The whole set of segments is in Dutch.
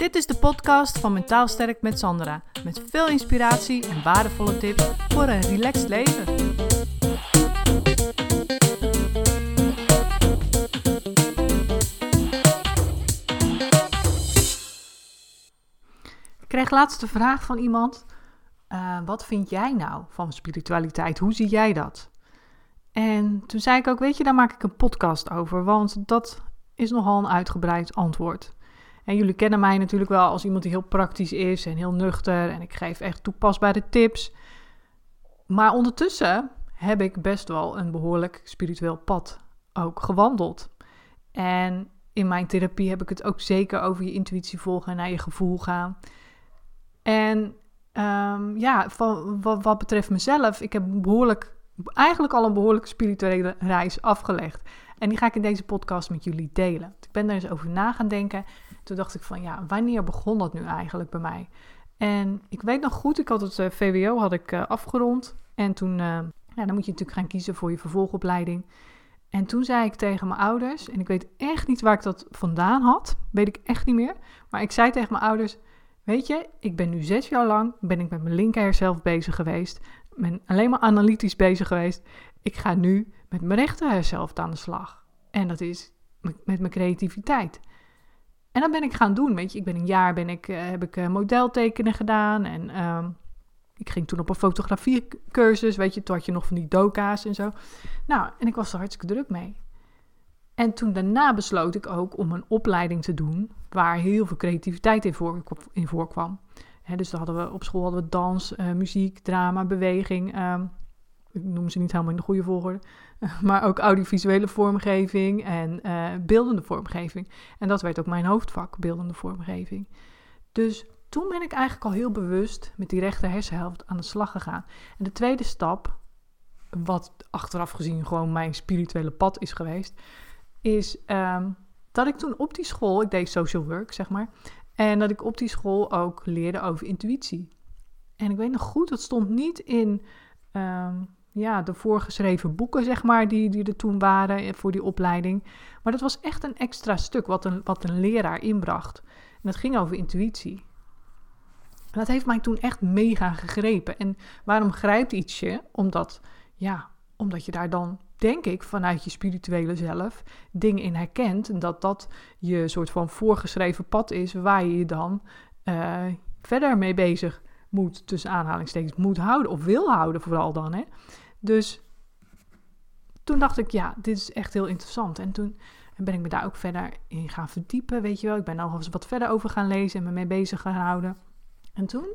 Dit is de podcast van Mentaal Sterk met Sandra. Met veel inspiratie en waardevolle tips voor een relaxed leven. Ik kreeg laatst de vraag van iemand: uh, Wat vind jij nou van spiritualiteit? Hoe zie jij dat? En toen zei ik ook: Weet je, daar maak ik een podcast over, want dat is nogal een uitgebreid antwoord. En jullie kennen mij natuurlijk wel als iemand die heel praktisch is en heel nuchter. En ik geef echt toepasbare tips. Maar ondertussen heb ik best wel een behoorlijk spiritueel pad ook gewandeld. En in mijn therapie heb ik het ook zeker over je intuïtie volgen en naar je gevoel gaan. En um, ja, wat, betreft mezelf, ik heb behoorlijk, eigenlijk al een behoorlijk spirituele reis afgelegd. En die ga ik in deze podcast met jullie delen. Ik ben daar eens over na gaan denken. Toen dacht ik van ja, wanneer begon dat nu eigenlijk bij mij? En ik weet nog goed, ik had het uh, VWO had ik, uh, afgerond. En toen, uh, ja, dan moet je natuurlijk gaan kiezen voor je vervolgopleiding. En toen zei ik tegen mijn ouders, en ik weet echt niet waar ik dat vandaan had, weet ik echt niet meer. Maar ik zei tegen mijn ouders, weet je, ik ben nu zes jaar lang, ben ik met mijn linker zelf bezig geweest. Ben alleen maar analytisch bezig geweest. Ik ga nu met mijn rechter zelf aan de slag. En dat is met mijn creativiteit. En dat ben ik gaan doen, weet je. Ik ben een jaar ben ik, uh, heb ik uh, modeltekenen gedaan en uh, ik ging toen op een fotografiecursus, weet je. Toen had je nog van die doka's en zo. Nou, en ik was er hartstikke druk mee. En toen daarna besloot ik ook om een opleiding te doen waar heel veel creativiteit in, voor, in voorkwam. He, dus hadden we, op school hadden we dans, uh, muziek, drama, beweging. Ehm, ik noem ze niet helemaal in de goede volgorde, maar ook audiovisuele vormgeving en uh, beeldende vormgeving. En dat werd ook mijn hoofdvak, beeldende vormgeving. Dus toen ben ik eigenlijk al heel bewust met die rechter hersenhelft aan de slag gegaan. En de tweede stap, wat achteraf gezien gewoon mijn spirituele pad is geweest, is um, dat ik toen op die school, ik deed social work zeg maar, en dat ik op die school ook leerde over intuïtie. En ik weet nog goed, dat stond niet in um, ja, de voorgeschreven boeken, zeg maar, die, die er toen waren voor die opleiding. Maar dat was echt een extra stuk wat een, wat een leraar inbracht. En dat ging over intuïtie. Dat heeft mij toen echt mega gegrepen. En waarom grijpt iets je? Omdat, ja, omdat je daar dan, denk ik, vanuit je spirituele zelf dingen in herkent. En dat dat je soort van voorgeschreven pad is waar je je dan uh, verder mee bezig moet, tussen aanhalingstekens, moet houden. Of wil houden vooral dan, hè. Dus toen dacht ik, ja, dit is echt heel interessant. En toen ben ik me daar ook verder in gaan verdiepen, weet je wel. Ik ben eens wat verder over gaan lezen en me mee bezig gaan houden. En toen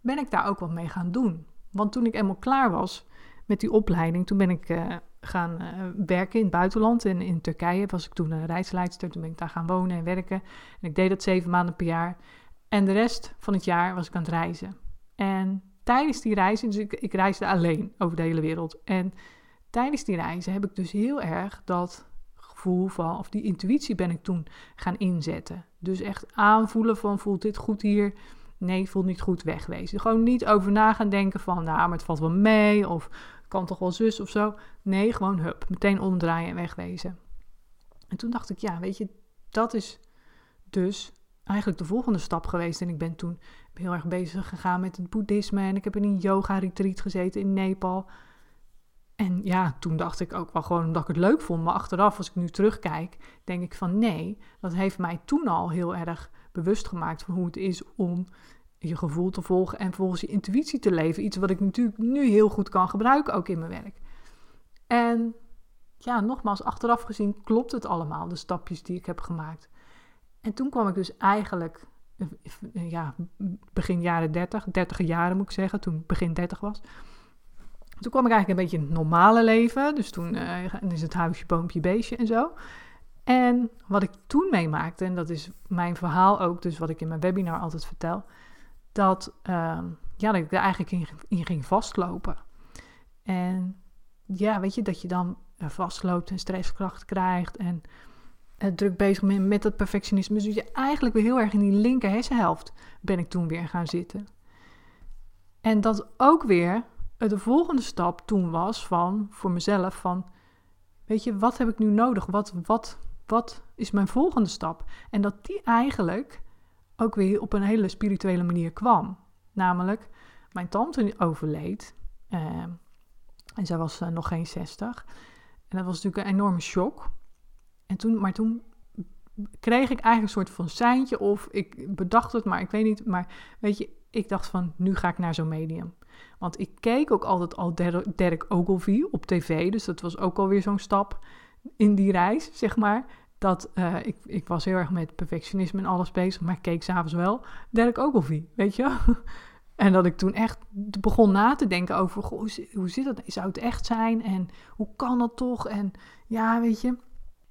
ben ik daar ook wat mee gaan doen. Want toen ik eenmaal klaar was met die opleiding, toen ben ik uh, gaan uh, werken in het buitenland. En in Turkije was ik toen een reisleidster. Toen ben ik daar gaan wonen en werken. En ik deed dat zeven maanden per jaar. En de rest van het jaar was ik aan het reizen. En tijdens die reizen, dus ik, ik reisde alleen over de hele wereld. En tijdens die reizen heb ik dus heel erg dat gevoel van, of die intuïtie ben ik toen gaan inzetten. Dus echt aanvoelen van, voelt dit goed hier? Nee, voelt niet goed, wegwezen. Gewoon niet over na gaan denken van, nou, maar het valt wel mee, of kan toch wel zus of zo. Nee, gewoon hup, meteen omdraaien en wegwezen. En toen dacht ik, ja, weet je, dat is dus eigenlijk de volgende stap geweest. En ik ben toen heel erg bezig gegaan met het boeddhisme. En ik heb in een yoga-retreat gezeten in Nepal. En ja, toen dacht ik ook wel gewoon omdat ik het leuk vond. Maar achteraf, als ik nu terugkijk, denk ik van nee. Dat heeft mij toen al heel erg bewust gemaakt van hoe het is om je gevoel te volgen en volgens je intuïtie te leven. Iets wat ik natuurlijk nu heel goed kan gebruiken, ook in mijn werk. En ja, nogmaals, achteraf gezien klopt het allemaal, de stapjes die ik heb gemaakt. En toen kwam ik dus eigenlijk, ja, begin jaren 30, 30 jaren moet ik zeggen, toen ik begin 30 was. Toen kwam ik eigenlijk een beetje in het normale leven. Dus toen uh, is het huisje, boompje, beestje en zo. En wat ik toen meemaakte, en dat is mijn verhaal ook, dus wat ik in mijn webinar altijd vertel, dat, uh, ja, dat ik er eigenlijk in, in, ging vastlopen. En ja, weet je, dat je dan vastloopt en stresskracht krijgt en druk bezig met, dat perfectionisme. Dus je eigenlijk weer heel erg in die linker hersenhelft ben ik toen weer gaan zitten. En dat ook weer de volgende stap toen was van, voor mezelf, van, weet je, wat heb ik nu nodig? Wat, wat, wat is mijn volgende stap? En dat die eigenlijk ook weer op een hele spirituele manier kwam. Namelijk, mijn tante overleed. Uh, en zij was nog geen 60. En dat was natuurlijk een enorme shock. En toen, maar toen kreeg ik eigenlijk een soort van seintje of ik bedacht het, maar ik weet niet. Maar weet je, ik dacht van, nu ga ik naar zo'n medium. Want ik keek ook altijd al Derek Ogilvie op tv, dus dat was ook alweer zo'n stap in die reis, zeg maar. Dat uh, ik, ik was heel erg met perfectionisme en alles bezig, maar ik keek s'avonds wel Derek Ogilvie, weet je. En dat ik toen echt begon na te denken over, hoe, hoe zit dat? Zou het echt zijn? En hoe kan dat toch? En ja, weet je.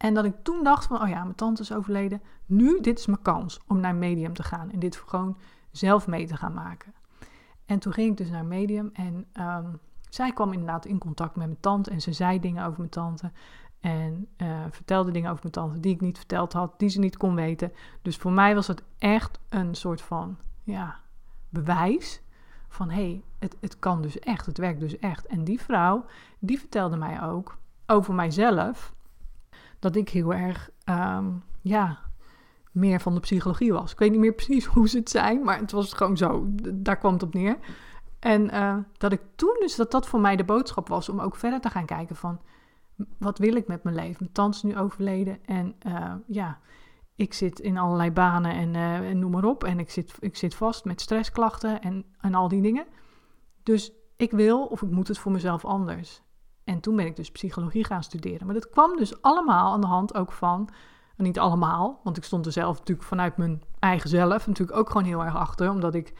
En dat ik toen dacht van, oh ja, mijn tante is overleden. Nu, dit is mijn kans om naar Medium te gaan. En dit gewoon zelf mee te gaan maken. En toen ging ik dus naar Medium. En um, zij kwam inderdaad in contact met mijn tante. En ze zei dingen over mijn tante. En uh, vertelde dingen over mijn tante die ik niet verteld had. Die ze niet kon weten. Dus voor mij was het echt een soort van, ja, bewijs. Van hé, hey, het, het kan dus echt. Het werkt dus echt. En die vrouw, die vertelde mij ook over mijzelf dat ik heel erg, ehm, ja, meer van de psychologie was. Ik weet niet meer precies hoe ze het zijn, maar het was gewoon zo. Daar kwam het op neer. En uh, dat ik toen dus, dat dat voor mij de boodschap was om ook verder te gaan kijken van, wat wil ik met mijn leven? Mijn tante is nu overleden en uh, ja, ik zit in allerlei banen en, uh, en, noem maar op. En ik zit, ik zit vast met stressklachten en, en al die dingen. Dus ik wil of ik moet het voor mezelf anders. En toen ben ik dus psychologie gaan studeren. Maar dat kwam dus allemaal aan de hand ook van, niet allemaal, want ik stond er zelf natuurlijk vanuit mijn eigen zelf natuurlijk ook gewoon heel erg achter. Omdat ik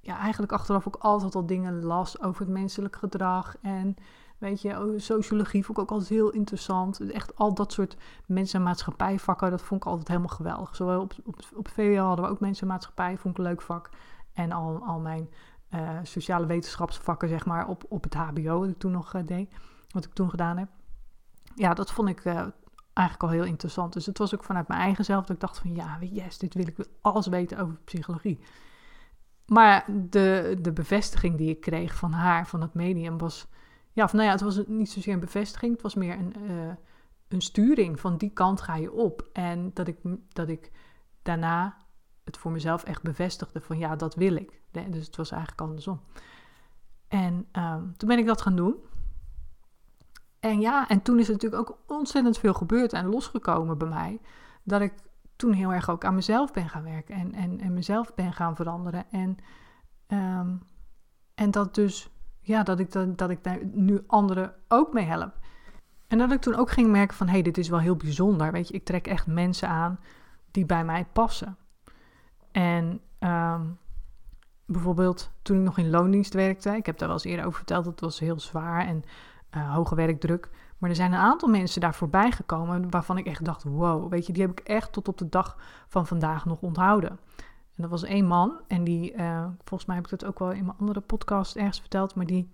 ja, eigenlijk achteraf ook altijd al dingen las over het menselijk gedrag. En weet je, oh, sociologie vond ik ook altijd heel interessant. Echt al dat soort mensen- en maatschappijvakken, dat vond ik altijd helemaal geweldig. Zowel op, op, op VWO hadden we ook mensen- en maatschappij, vond ik een leuk vak. En al, al mijn uh, sociale wetenschapsvakken, zeg maar, op, op het HBO, wat ik toen nog uh, deed wat ik toen gedaan heb. Ja, dat vond ik uh, eigenlijk al heel interessant. Dus het was ook vanuit mijn eigen zelf dat ik dacht van ja, yes, dit wil ik alles weten over psychologie. Maar de, de bevestiging die ik kreeg van haar, van het medium, was... Ja, of nou ja, het was niet zozeer een bevestiging, het was meer een, uh, een sturing van die kant ga je op. En dat ik, dat ik daarna het voor mezelf echt bevestigde van ja, dat wil ik. Dus het was eigenlijk andersom. En um, toen ben ik dat gaan doen. En ja, en toen is er natuurlijk ook ontzettend veel gebeurd en losgekomen bij mij. Dat ik toen heel erg ook aan mezelf ben gaan werken en, en, en mezelf ben gaan veranderen. En, um, en dat dus, ja, dat ik, dat, dat ik daar nu anderen ook mee help. En dat ik toen ook ging merken van, hé, hey, dit is wel heel bijzonder. Weet je, ik trek echt mensen aan die bij mij passen. En um, bijvoorbeeld toen ik nog in loondienst werkte, ik heb daar wel eens eerder over verteld, dat was heel zwaar en uh, hoge werkdruk. Maar er zijn een aantal mensen daar voorbij gekomen waarvan ik echt dacht: wow, weet je, die heb ik echt tot op de dag van vandaag nog onthouden. En dat was één man, en die, uh, volgens mij heb ik dat ook wel in mijn andere podcast ergens verteld, maar die,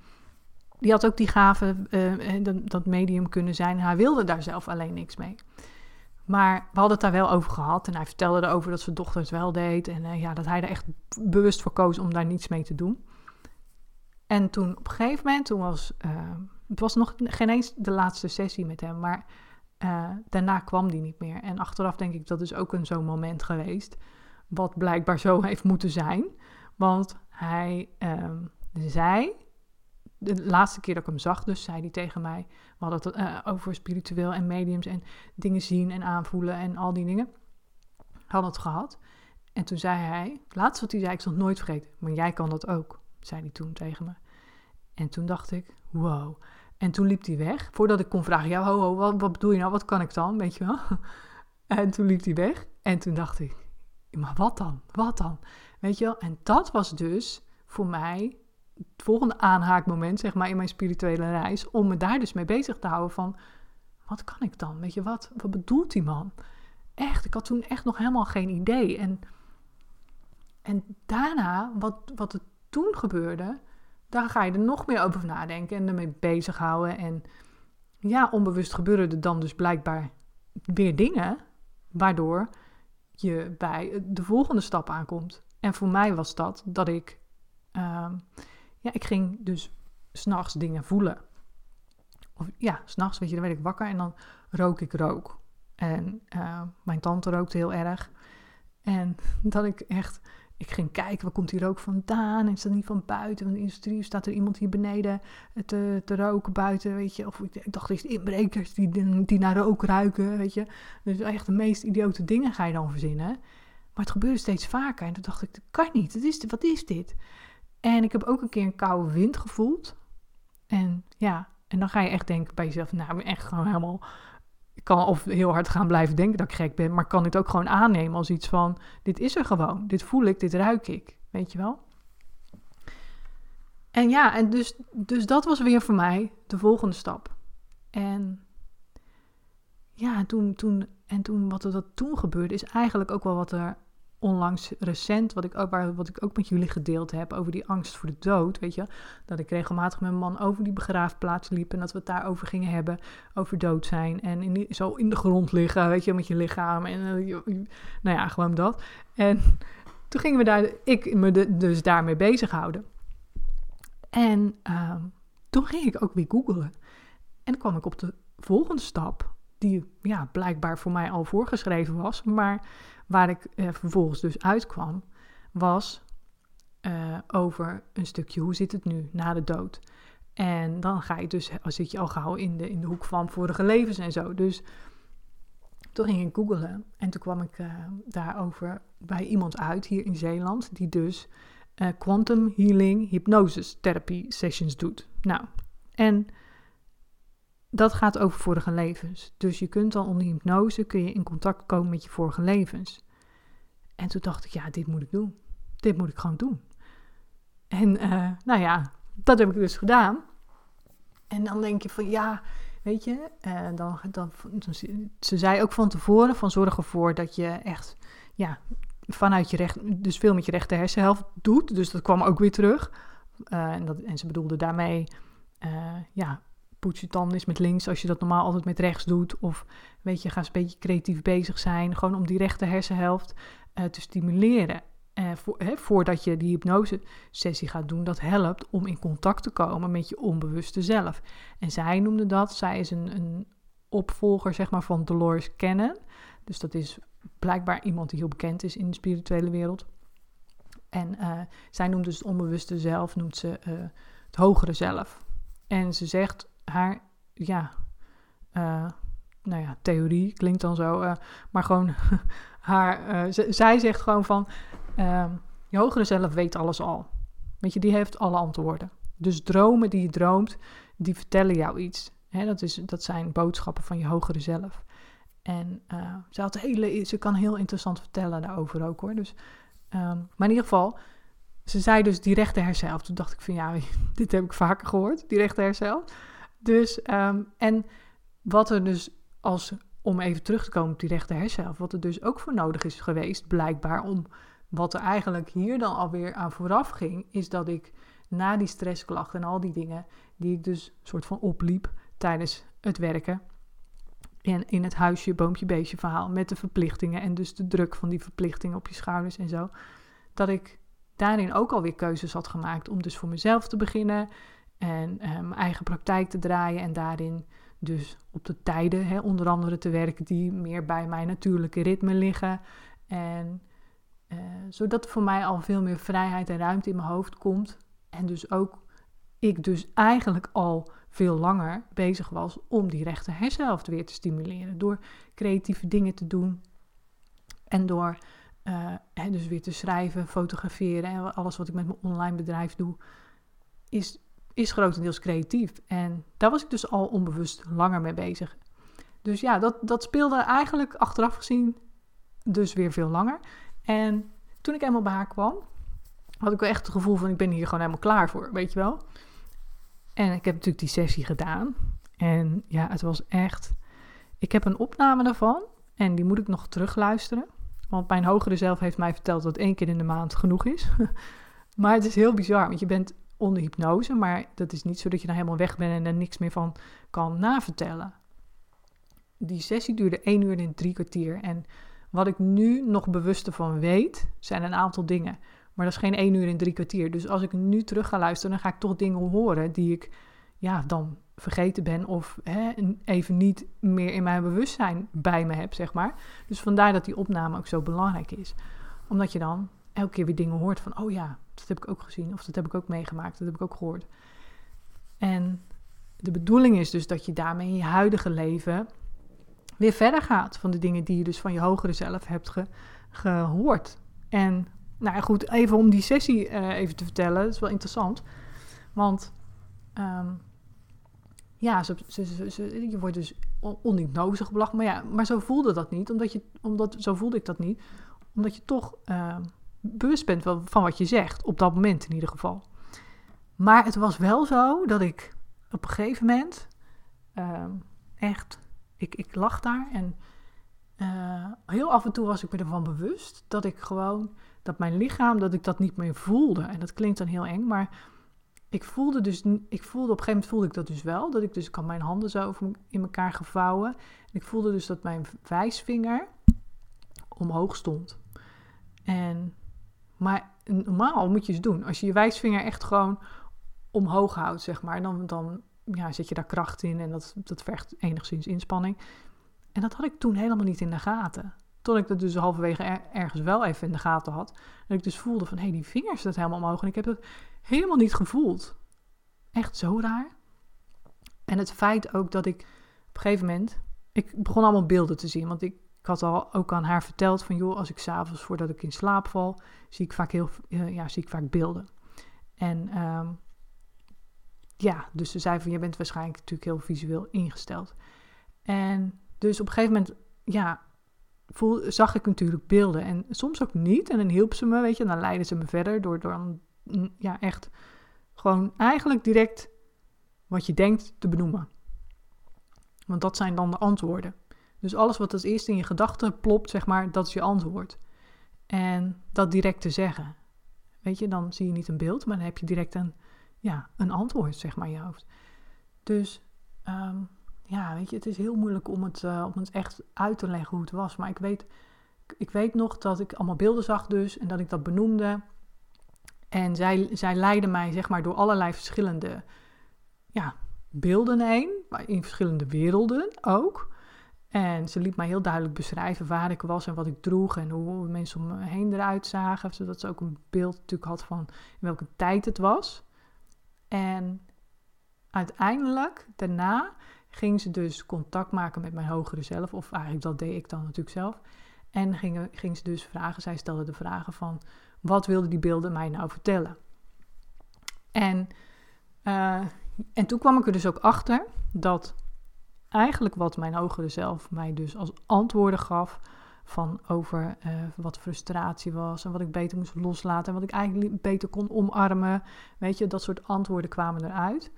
die had ook die gave, uh, dat, medium kunnen zijn. Hij wilde daar zelf alleen niks mee. Maar we hadden het daar wel over gehad. En hij vertelde erover dat zijn dochter het wel deed. En ja, dat hij er echt bewust voor koos om daar niets mee te doen. En toen op een gegeven moment, toen was het was nog geen eens de laatste sessie met hem, maar uh, daarna kwam die niet meer. En achteraf denk ik dat is ook een zo'n moment geweest, wat blijkbaar zo heeft moeten zijn. Want hij uh, zei, de laatste keer dat ik hem zag, dus zei hij tegen mij, we hadden het uh, over spiritueel en mediums en dingen zien en aanvoelen en al die dingen. Hadden het gehad. En toen zei hij, het laatste wat hij zei, ik zal nooit vergeten, maar jij kan dat ook, zei hij toen tegen me. En toen dacht ik, wow. En toen liep hij weg. Voordat ik kon vragen, ja, ho, wat, wat bedoel je nou? Wat kan ik dan? Weet je wel? En toen liep hij weg. En toen dacht ik, maar wat dan? Wat dan? Weet je wel? En dat was dus voor mij het volgende aanhaakmoment, zeg maar, in mijn spirituele reis. Om me daar dus mee bezig te houden van, wat kan ik dan? Weet je, wat, wat bedoelt die man? Echt, ik had toen echt nog helemaal geen idee. En, en daarna, wat, wat er toen gebeurde, daar ga je er nog meer over nadenken en ermee bezighouden. En ja, onbewust gebeuren er dan dus blijkbaar weer dingen, waardoor je bij de volgende stap aankomt. En voor mij was dat dat ik, uh, ja, ik ging dus s'nachts dingen voelen. Of ja, s'nachts, weet je, dan werd ik wakker en dan rook ik rook. En uh, mijn tante rookte heel erg. En dat ik echt, ik ging kijken, waar komt die rook vandaan? Is dat niet van buiten, van de industrie? Staat er iemand hier beneden te, te roken buiten, weet je? Of ik dacht, is inbrekers die, die naar rook ruiken, weet je? Dus echt de meest idiote dingen ga je dan verzinnen. Maar het gebeurde steeds vaker. En toen dacht ik, dat kan niet. Is, wat is dit? En ik heb ook een keer een koude wind gevoeld. En ja, en dan ga je echt denken bij jezelf, nou, ik ben echt gewoon helemaal kan of heel hard gaan blijven denken dat ik gek ben, maar kan dit ook gewoon aannemen als iets van: dit is er gewoon, dit voel ik, dit ruik ik, weet je wel? En ja, en dus, dus dat was weer voor mij de volgende stap. En ja, toen, toen, en toen wat er dat toen gebeurde, is eigenlijk ook wel wat er onlangs recent, wat ik, ook, wat ik ook met jullie gedeeld heb over die angst voor de dood, weet je. Dat ik regelmatig met mijn man over die begraafplaats liep en dat we het daarover gingen hebben, over dood zijn. En in zo in de grond liggen, weet je, met je lichaam en uh, nou ja, gewoon dat. En toen gingen we daar, ik me dus daarmee bezighouden. En uh, toen ging ik ook weer googlen. En kwam ik op de volgende stap, die ja, blijkbaar voor mij al voorgeschreven was, maar waar ik eh, vervolgens dus uitkwam, was uh, over een stukje hoe zit het nu na de dood. En dan ga je dus, zit je al gauw in de, in de hoek van vorige levens en zo. Dus toen ging ik googlen en toen kwam ik uh, daarover bij iemand uit hier in Zeeland, die dus quantum healing hypnosis therapie sessions doet. Nou, en dat gaat over vorige levens. Dus je kunt dan onder hypnose kun je in contact komen met je vorige levens. En toen dacht ik, ja, dit moet ik doen. Dit moet ik gewoon doen. En uh, nou ja, dat heb ik dus gedaan. En dan denk je van ja, weet je, uh, dan, dan, dan, ze zei ook van tevoren van zorg ervoor dat je echt, ja, vanuit je recht, dus veel met je rechter hersenhelft doet. Dus dat kwam ook weer terug. Uh, en, dat, en ze bedoelde daarmee, ja, poets je tanden eens met links als je dat normaal altijd met rechts doet. Of weet je, ga eens een beetje creatief bezig zijn. Gewoon om die rechter hersenhelft uh, te stimuleren. Uh, voor, hè, voordat je die hypnose-sessie gaat doen, dat helpt om in contact te komen met je onbewuste zelf. En zij noemde dat, zij is een, een opvolger zeg maar, van Dolores Cannon. Dus dat is blijkbaar iemand die heel bekend is in de spirituele wereld. En uh, zij noemt dus het onbewuste zelf, noemt ze het hogere zelf. En ze zegt haar, ja, uh, nou ja, theorie klinkt dan zo, uh, maar gewoon haar, uh, zij zegt gewoon van, ehm, je hogere zelf weet alles al. Weet je, die heeft alle antwoorden. Dus dromen die je droomt, die vertellen jou iets. Hè, dat, is, dat zijn boodschappen van je hogere zelf. En ze, had hele, ze kan heel interessant vertellen daarover ook hoor. Dus, um, maar in ieder geval, ze zei dus die rechter herself. Toen dacht ik van ja, dit heb ik vaker gehoord, die rechter herself. Dus, um, en wat er dus als, om even terug te komen op die rechter herself, wat er dus ook voor nodig is geweest, blijkbaar, om wat er eigenlijk hier dan alweer aan vooraf ging, is dat ik na die stressklachten en al die dingen, die ik dus soort van opliep tijdens het werken, en in het huisje, boompje, beestje verhaal, met de verplichtingen en dus de druk van die verplichtingen op je schouders en zo, dat ik daarin ook alweer keuzes had gemaakt om dus voor mezelf te beginnen en uh, mijn eigen praktijk te draaien en daarin dus op de tijden onder andere te werken die meer bij mijn natuurlijke ritme liggen. En uh, zodat voor mij al veel meer vrijheid en ruimte in mijn hoofd komt. En dus ook ik dus eigenlijk al veel langer bezig was om die rechter hersenhelft weer te stimuleren. Door creatieve dingen te doen en door uh, dus weer te schrijven, fotograferen en alles wat ik met mijn online bedrijf doe, is, is grotendeels creatief. En daar was ik dus al onbewust langer mee bezig. Dus ja, dat, dat speelde eigenlijk achteraf gezien dus weer veel langer. En toen ik eenmaal bij haar kwam, had ik wel echt het gevoel van ik ben hier gewoon helemaal klaar voor, weet je wel. En ik heb natuurlijk die sessie gedaan. En ja, het was echt. Ik heb een opname daarvan en die moet ik nog terugluisteren. Want mijn hogere zelf heeft mij verteld dat één keer in de maand genoeg is. maar het is heel bizar, want je bent onder hypnose, maar dat is niet zo dat je dan helemaal weg bent en er niks meer van kan navertellen. Die sessie duurde één uur en drie kwartier. En wat ik nu nog bewuster van weet, zijn een aantal dingen. Maar dat is geen één uur en drie kwartier. Dus als ik nu terug ga luisteren, dan ga ik toch dingen horen die ik ja, dan vergeten ben of hè, even niet meer in mijn bewustzijn bij me heb, zeg maar. Dus vandaar dat die opname ook zo belangrijk is. Omdat je dan elke keer weer dingen hoort van, oh ja, dat heb ik ook gezien. Of dat heb ik ook meegemaakt, dat heb ik ook gehoord. En de bedoeling is dus dat je daarmee in je huidige leven weer verder gaat van de dingen die je dus van je hogere zelf hebt gehoord. En nou goed, even om die sessie uh, even te vertellen, dat is wel interessant. Want um, ja, je wordt dus onhypnose belachelijk. Maar ja, maar zo voelde dat niet. Omdat je, omdat, zo voelde ik dat niet. Omdat je toch uh, bewust bent van, wat je zegt. Op dat moment in ieder geval. Maar het was wel zo dat ik op een gegeven moment uh, echt... Ik, ik lag daar en uh, heel af en toe was ik me ervan bewust dat ik gewoon... Dat mijn lichaam, dat ik dat niet meer voelde. En dat klinkt dan heel eng, maar ik voelde dus, ik voelde op een gegeven moment voelde ik dat dus wel. Dat ik dus, ik had mijn handen zo in elkaar gevouwen. En ik voelde dus dat mijn wijsvinger omhoog stond. En, maar normaal moet je het doen. Als je je wijsvinger echt gewoon omhoog houdt, zeg maar, dan, dan ja, zet je daar kracht in en dat, dat vergt enigszins inspanning. En dat had ik toen helemaal niet in de gaten. Tot ik dat dus halverwege ergens wel even in de gaten had. Dat ik dus voelde van, hé, hey, die vinger staat helemaal omhoog. En ik heb dat helemaal niet gevoeld. Echt zo raar. En het feit ook dat ik op een gegeven moment... Ik begon allemaal beelden te zien. Want ik had al ook aan haar verteld van... joh, als ik s'avonds voordat ik in slaap val... zie ik vaak, heel, uh, ja, zie ik vaak beelden. En um, ja, dus ze zei van... je bent waarschijnlijk natuurlijk heel visueel ingesteld. En dus op een gegeven moment... ja, voel, zag ik natuurlijk beelden. En soms ook niet. En dan hielp ze me, weet je. En dan leidde ze me verder door, door ja, echt gewoon eigenlijk direct wat je denkt te benoemen. Want dat zijn dan de antwoorden. Dus alles wat als eerste in je gedachten plopt, zeg maar, dat is je antwoord. En dat direct te zeggen. Weet je, dan zie je niet een beeld, maar dan heb je direct een, ja, een antwoord, zeg maar, in je hoofd. Dus um, ja, weet je, het is heel moeilijk om het, uh, om het echt uit te leggen hoe het was. Maar ik weet, ik weet nog dat ik allemaal beelden zag dus en dat ik dat benoemde. En zij, zij leidde mij zeg maar door allerlei verschillende ja, beelden heen, in verschillende werelden ook. En ze liet mij heel duidelijk beschrijven waar ik was en wat ik droeg en hoe mensen om me heen eruit zagen. Zodat ze ook een beeld natuurlijk had van in welke tijd het was. En uiteindelijk, daarna, ging ze dus contact maken met mijn hogere zelf. Of eigenlijk dat deed ik dan natuurlijk zelf. En ging, ging ze dus vragen, zij stelde de vragen van wat wilden die beelden mij nou vertellen? En, uh, en toen kwam ik er dus ook achter dat eigenlijk wat mijn hogere zelf mij dus als antwoorden gaf van over uh, wat frustratie was en wat ik beter moest loslaten en wat ik eigenlijk beter kon omarmen. Weet je, dat soort antwoorden kwamen eruit.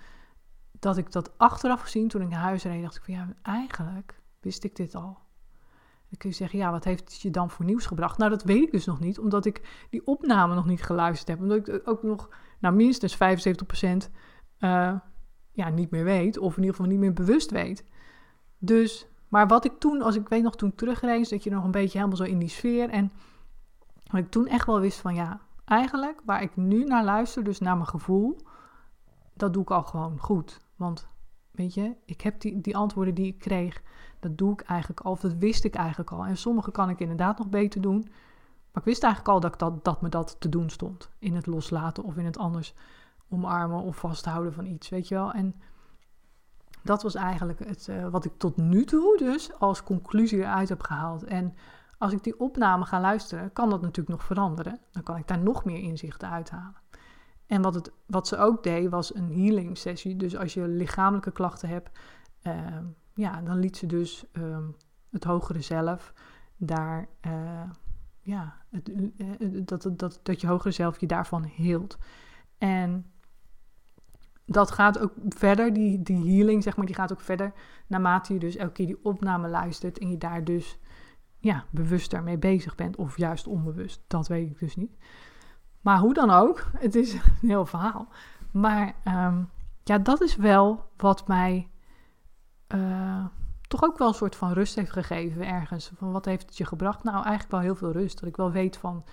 Dat ik dat achteraf gezien, toen ik naar huis reed, dacht ik van ja, eigenlijk wist ik dit al. Dan kun je zeggen, ja, wat heeft het je dan voor nieuws gebracht? Nou, dat weet ik dus nog niet, omdat ik die opname nog niet geluisterd heb. Omdat ik ook nog, nou, minstens 75% uh, eh, ja, niet meer weet, of in ieder geval niet meer bewust weet. Dus, maar wat ik toen, als ik weet nog toen terugreed, dat je nog een beetje helemaal zo in die sfeer. En wat ik toen echt wel wist van, ja, eigenlijk waar ik nu naar luister, dus naar mijn gevoel, dat doe ik al gewoon goed. Want, weet je, ik heb die, die antwoorden die ik kreeg dat doe ik eigenlijk al, of dat wist ik eigenlijk al. En sommige kan ik inderdaad nog beter doen. Maar ik wist eigenlijk al dat, ik dat, dat me dat te doen stond. In het loslaten of in het anders omarmen of vasthouden van iets, weet je wel. En dat was eigenlijk het, uh, wat ik tot nu toe dus als conclusie eruit heb gehaald. En als ik die opname ga luisteren, kan dat natuurlijk nog veranderen. Dan kan ik daar nog meer inzichten uithalen. En wat, het, wat ze ook deed, was een healing sessie. Dus als je lichamelijke klachten hebt, uh, ja, dan liet ze dus ehm, het hogere zelf daar, uh, ja, het, uh, dat, dat, dat je hogere zelf je daarvan hield. En dat gaat ook verder, die, die healing, zeg maar, die gaat ook verder naarmate je dus elke keer die opname luistert en je daar dus ja, bewuster mee bezig bent, of juist onbewust. Dat weet ik dus niet. Maar hoe dan ook, het is een heel verhaal. Maar um, ja, dat is wel wat mij uh, toch ook wel een soort van rust heeft gegeven ergens. Van wat heeft het je gebracht? Nou, eigenlijk wel heel veel rust. Dat ik wel weet van,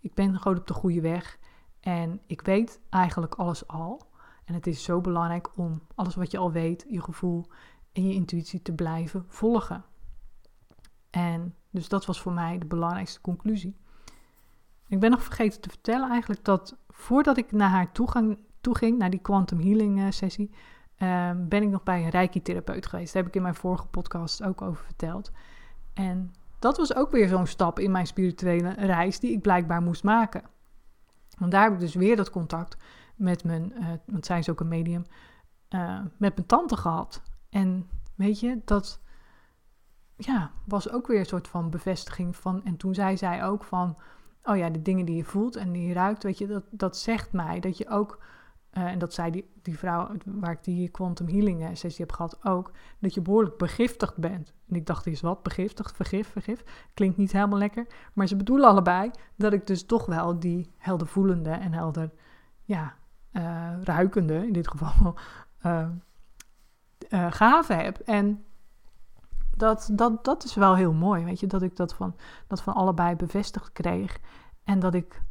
ik ben gewoon op de goede weg. En ik weet eigenlijk alles al. En het is zo belangrijk om alles wat je al weet, je gevoel en je intuïtie te blijven volgen. En dus dat was voor mij de belangrijkste conclusie. Ik ben nog vergeten te vertellen eigenlijk dat voordat ik naar haar toegang, toeging, naar die quantum healing uh, sessie, uh, ben ik nog bij een reiki-therapeut geweest. Daar heb ik in mijn vorige podcast ook over verteld. En dat was ook weer zo'n stap in mijn spirituele reis die ik blijkbaar moest maken. Want daar heb ik dus weer dat contact met mijn, uh, want zij is ook een medium, uh, met mijn tante gehad. En weet je, dat ja, was ook weer een soort van bevestiging van. En toen zei zij ook van, oh ja, de dingen die je voelt en die je ruikt, weet je, dat, dat zegt mij dat je ook, uh, en dat zei die, die vrouw waar ik die quantum healing sessie heb gehad ook, dat je behoorlijk begiftigd bent. En ik dacht, is wat begiftigd, vergif, vergif, klinkt niet helemaal lekker. Maar ze bedoelen allebei dat ik dus toch wel die helder voelende en helder, ja, uh, ruikende in dit geval, uh, uh, gaven heb. En dat, dat, dat is wel heel mooi, weet je, dat ik dat van, dat van allebei bevestigd kreeg. En dat ik,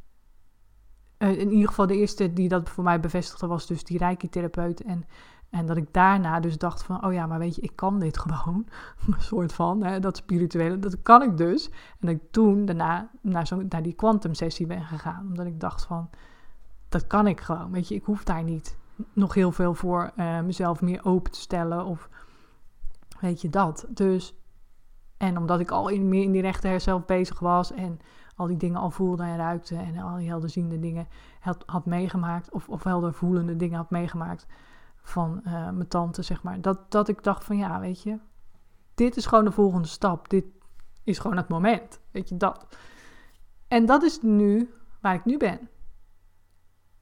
in ieder geval de eerste die dat voor mij bevestigde was dus die reiki-therapeut. En, en dat ik daarna dus dacht van, oh ja, maar weet je, ik kan dit gewoon. Een soort van, hè, dat spirituele, dat kan ik dus. En ik toen daarna naar, zo, naar die quantum sessie ben gegaan. Omdat ik dacht van, dat kan ik gewoon, weet je, ik hoef daar niet nog heel veel voor uh, mezelf meer open te stellen of weet je dat. Dus, en omdat ik al in, meer in die rechter zelf bezig was en al die dingen al voelde en ruikte en al die helderziende dingen had, had meegemaakt, of, of heldervoelende dingen had meegemaakt van uh, mijn tante, zeg maar. Dat, dat ik dacht van ja, weet je, dit is gewoon de volgende stap. Dit is gewoon het moment, weet je, dat. En dat is nu waar ik nu ben.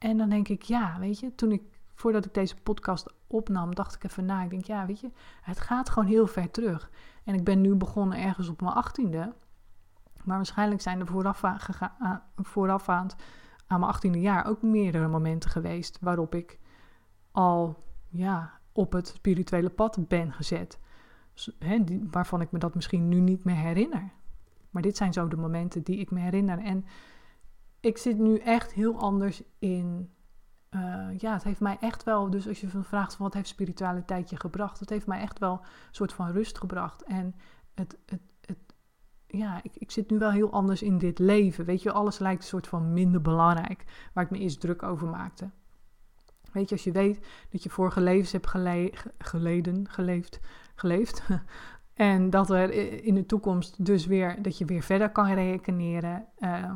En dan denk ik, ja, weet je, toen ik voordat ik deze podcast opnam, dacht ik even na. Ik denk, ja, weet je, het gaat gewoon heel ver terug. En ik ben nu begonnen ergens op mijn achttiende. Maar waarschijnlijk zijn er voorafgaand aan mijn achttiende jaar ook meerdere momenten geweest waarop ik al ja, op het spirituele pad ben gezet. Waarvan ik me dat misschien nu niet meer herinner. Maar dit zijn zo de momenten die ik me herinner. En ik zit nu echt heel anders in uh, ja, het heeft mij echt wel, dus als je vraagt van wat heeft spiritualiteit je gebracht, het heeft mij echt wel een soort van rust gebracht. En het, het, het ja, ik, ik zit nu wel heel anders in dit leven. Weet je, alles lijkt een soort van minder belangrijk, waar ik me eerst druk over maakte. Weet je, als je weet dat je vorige levens hebt gele geleden, geleefd, geleefd. en dat er in de toekomst dus weer, dat je weer verder kan rekeneren. Uh,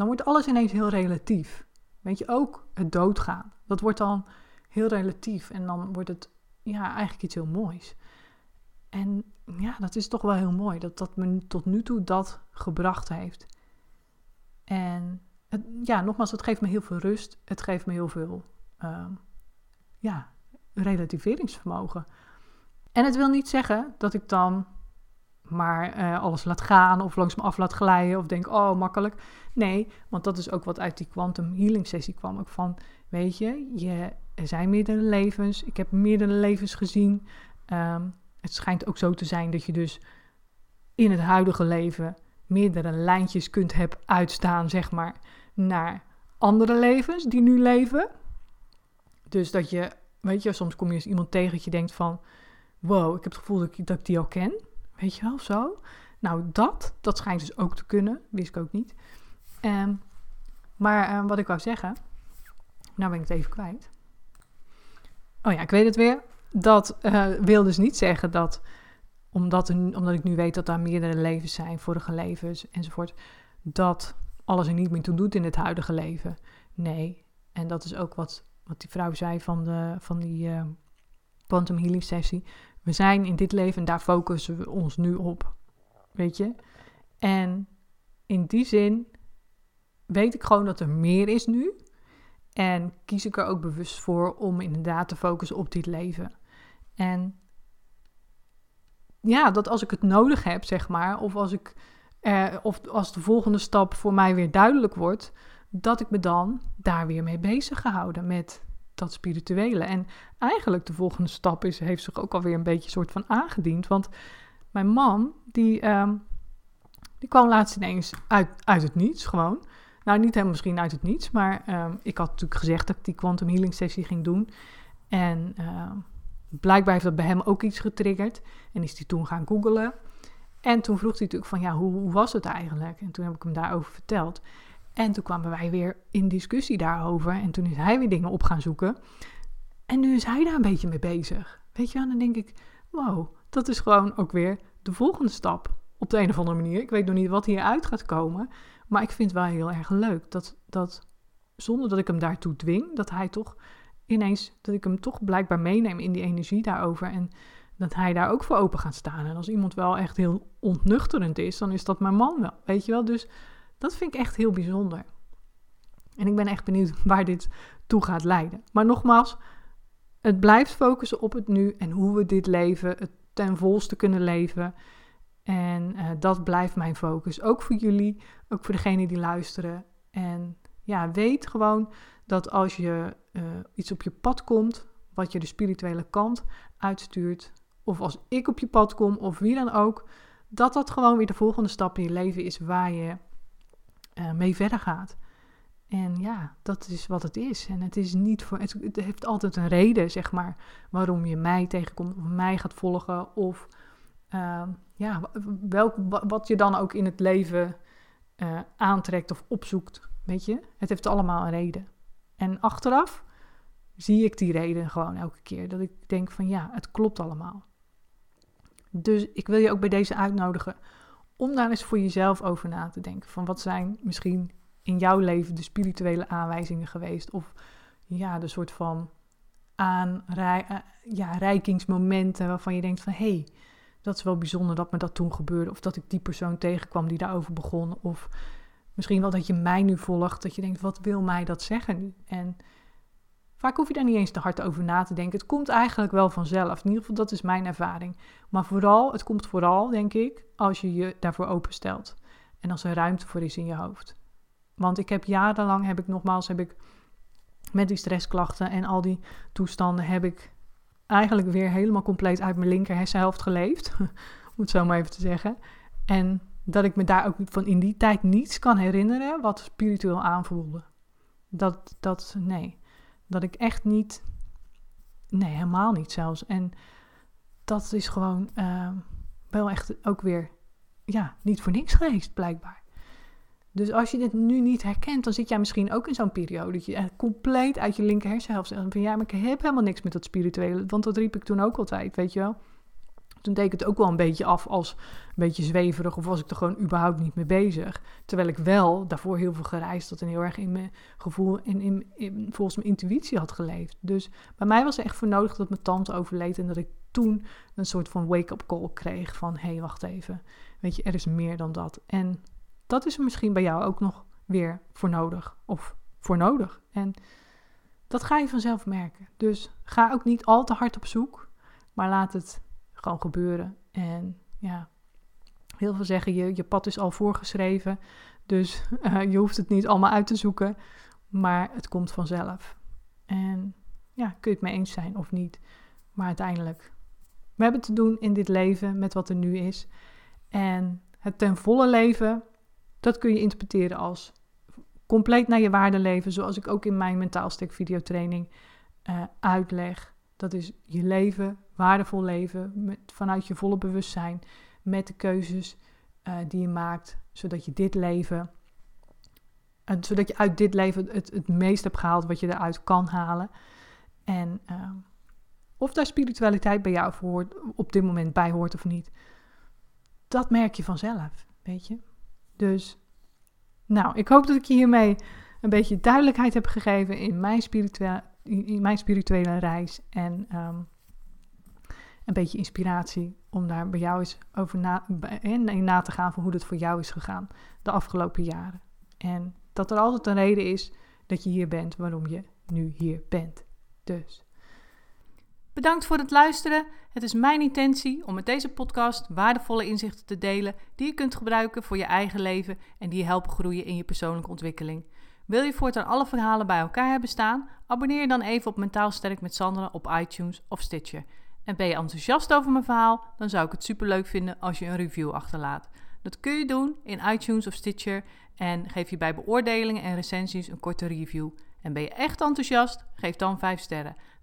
dan wordt alles ineens heel relatief. Weet je, ook het doodgaan. Dat wordt dan heel relatief en dan wordt het ja, eigenlijk iets heel moois. En ja, dat is toch wel heel mooi dat dat me tot nu toe dat gebracht heeft. En ja, nogmaals, het geeft me heel veel rust. Het geeft me heel veel uh, ja, relativeringsvermogen. En het wil niet zeggen dat ik dan maar uh, alles laat gaan of langs me af laat glijden of denk, oh makkelijk. Nee, want dat is ook wat uit die quantum healing sessie kwam. Ook van, weet je, je er zijn meerdere levens. Ik heb meerdere levens gezien. Um, het schijnt ook zo te zijn dat je dus in het huidige leven meerdere lijntjes kunt hebben uitstaan, zeg maar, naar andere levens die nu leven. Dus dat je, weet je, soms kom je eens iemand tegen dat je denkt van, wow, ik heb het gevoel dat ik die al ken. Weet je wel, zo. Nou, dat, dat schijnt dus ook te kunnen. Wist ik ook niet. Um, maar um, wat ik wou zeggen. Nou ben ik het even kwijt. Oh ja, ik weet het weer. Dat uh, wil dus niet zeggen dat omdat, omdat ik nu weet dat er meerdere levens zijn, vorige levens enzovoort, dat alles er niet meer toe doet in het huidige leven. Nee. En dat is ook wat, wat die vrouw zei van, de, van die uh, quantum healing sessie. We zijn in dit leven en daar focussen we ons nu op. Weet je? En in die zin weet ik gewoon dat er meer is nu. En kies ik er ook bewust voor om inderdaad te focussen op dit leven. En ja, dat als ik het nodig heb, zeg maar, of als ik eh, of als de volgende stap voor mij weer duidelijk wordt, dat ik me dan daar weer mee bezig gehouden met dat spirituele. En eigenlijk de volgende stap is, heeft zich ook alweer een beetje soort van aangediend. Want mijn man, die, um, die kwam laatst ineens uit, uit het niets gewoon. Nou, niet helemaal misschien uit het niets, maar um, ik had natuurlijk gezegd dat ik die quantum healing sessie ging doen. En uh, blijkbaar heeft dat bij hem ook iets getriggerd. En is hij toen gaan googlen. En toen vroeg hij natuurlijk van, ja, hoe, hoe was het eigenlijk? En toen heb ik hem daarover verteld. En toen kwamen wij weer in discussie daarover. En toen is hij weer dingen op gaan zoeken. En nu is hij daar een beetje mee bezig. Weet je wel, dan denk ik, wow, dat is gewoon ook weer de volgende stap. Op de een of andere manier. Ik weet nog niet wat hieruit gaat komen. Maar ik vind het wel heel erg leuk dat, dat zonder dat ik hem daartoe dwing, dat hij toch ineens, dat ik hem toch blijkbaar meeneem in die energie daarover. En dat hij daar ook voor open gaat staan. En als iemand wel echt heel ontnuchterend is, dan is dat mijn man wel. Weet je wel? Dus dat vind ik echt heel bijzonder. En ik ben echt benieuwd waar dit toe gaat leiden. Maar nogmaals, het blijft focussen op het nu en hoe we dit leven het ten volste kunnen leven. En uh, dat blijft mijn focus. Ook voor jullie, ook voor degenen die luisteren. En ja, weet gewoon dat als je uh, iets op je pad komt, wat je de spirituele kant uitstuurt, of als ik op je pad kom, of wie dan ook, dat dat gewoon weer de volgende stap in je leven is waar je uh, mee verder gaat. En ja, dat is wat het is. En het is niet voor. Het, heeft altijd een reden, zeg maar, waarom je mij tegenkomt of mij gaat volgen. Of uh, ja, welk, wat je dan ook in het leven uh, aantrekt of opzoekt. Weet je, het heeft allemaal een reden. En achteraf zie ik die reden gewoon elke keer. Dat ik denk van ja, het klopt allemaal. Dus ik wil je ook bij deze uitnodigen om daar eens voor jezelf over na te denken. Van wat zijn misschien in jouw leven de spirituele aanwijzingen geweest? Of ja, de soort van aanreikingsmomenten ja, waarvan je denkt van hé, hey, dat is wel bijzonder dat me dat toen gebeurde. Of dat ik die persoon tegenkwam die daarover begon. Of misschien wel dat je mij nu volgt, dat je denkt, wat wil mij dat zeggen? En vaak hoef je daar niet eens te hard over na te denken. Het komt eigenlijk wel vanzelf. In ieder geval, dat is mijn ervaring. Maar vooral, het komt vooral, denk ik, als je je daarvoor openstelt. En als er ruimte voor is in je hoofd. Want ik heb jarenlang, heb ik nogmaals, heb ik met die stressklachten en al die toestanden, heb ik eigenlijk weer helemaal compleet uit mijn linker hersenhelft geleefd. om het zo maar even te zeggen. En dat ik me daar ook van in die tijd niets kan herinneren wat spiritueel aanvoelde. Dat, dat, nee. Dat ik echt niet, nee, helemaal niet zelfs. En dat is gewoon uh, wel echt ook weer, ja, niet voor niks geweest, blijkbaar. Dus als je dit nu niet herkent, dan zit jij misschien ook in zo'n periode dat je compleet uit je linker hersenhelft zegt van ja, maar ik heb helemaal niks met dat spirituele, want dat riep ik toen ook altijd, weet je wel. Toen deed ik het ook wel een beetje af als een beetje zweverig of was ik er gewoon überhaupt niet mee bezig. Terwijl ik wel daarvoor heel veel gereisd had en heel erg in mijn gevoel en in, in, volgens mijn intuïtie had geleefd. Dus bij mij was er echt voor nodig dat mijn tante overleed en dat ik toen een soort van wake-up call kreeg van hé, hey, wacht even, weet je, er is meer dan dat. En dat is er misschien bij jou ook nog weer voor nodig of voor nodig. En dat ga je vanzelf merken. Dus ga ook niet al te hard op zoek, maar laat het gewoon gebeuren. En ja, heel veel zeggen je, je pad is al voorgeschreven. Dus uh, je hoeft het niet allemaal uit te zoeken. Maar het komt vanzelf. En ja, kun je het mee eens zijn of niet. Maar uiteindelijk, we hebben te doen in dit leven met wat er nu is. En het ten volle leven, dat kun je interpreteren als compleet naar je waarde leven. Zoals ik ook in mijn mentaalstek videotraining uh, uitleg. Dat is je leven, waardevol leven, met, vanuit je volle bewustzijn, met de keuzes uh, die je maakt, zodat je dit leven, uh, zodat je uit dit leven het, het meest hebt gehaald wat je eruit kan halen. En uh, of daar spiritualiteit bij jou voor, op dit moment bij hoort of niet, dat merk je vanzelf, weet je. Dus, nou, ik hoop dat ik je hiermee een beetje duidelijkheid heb gegeven in mijn spirituele, in mijn spirituele reis. En um, een beetje inspiratie om daar bij jou eens over na, in na te gaan van hoe het voor jou is gegaan de afgelopen jaren. En dat er altijd een reden is dat je hier bent, waarom je nu hier bent. Dus. Bedankt voor het luisteren. Het is mijn intentie om met deze podcast waardevolle inzichten te delen die je kunt gebruiken voor je eigen leven en die je helpen groeien in je persoonlijke ontwikkeling. Wil je voortaan alle verhalen bij elkaar hebben staan? Abonneer je dan even op Mentaal Sterk met Sandra op iTunes of Stitcher. En ben je enthousiast over mijn verhaal? Dan zou ik het superleuk vinden als je een review achterlaat. Dat kun je doen in iTunes of Stitcher en geef je bij beoordelingen en recensies een korte review. En ben je echt enthousiast? Geef dan 5 sterren.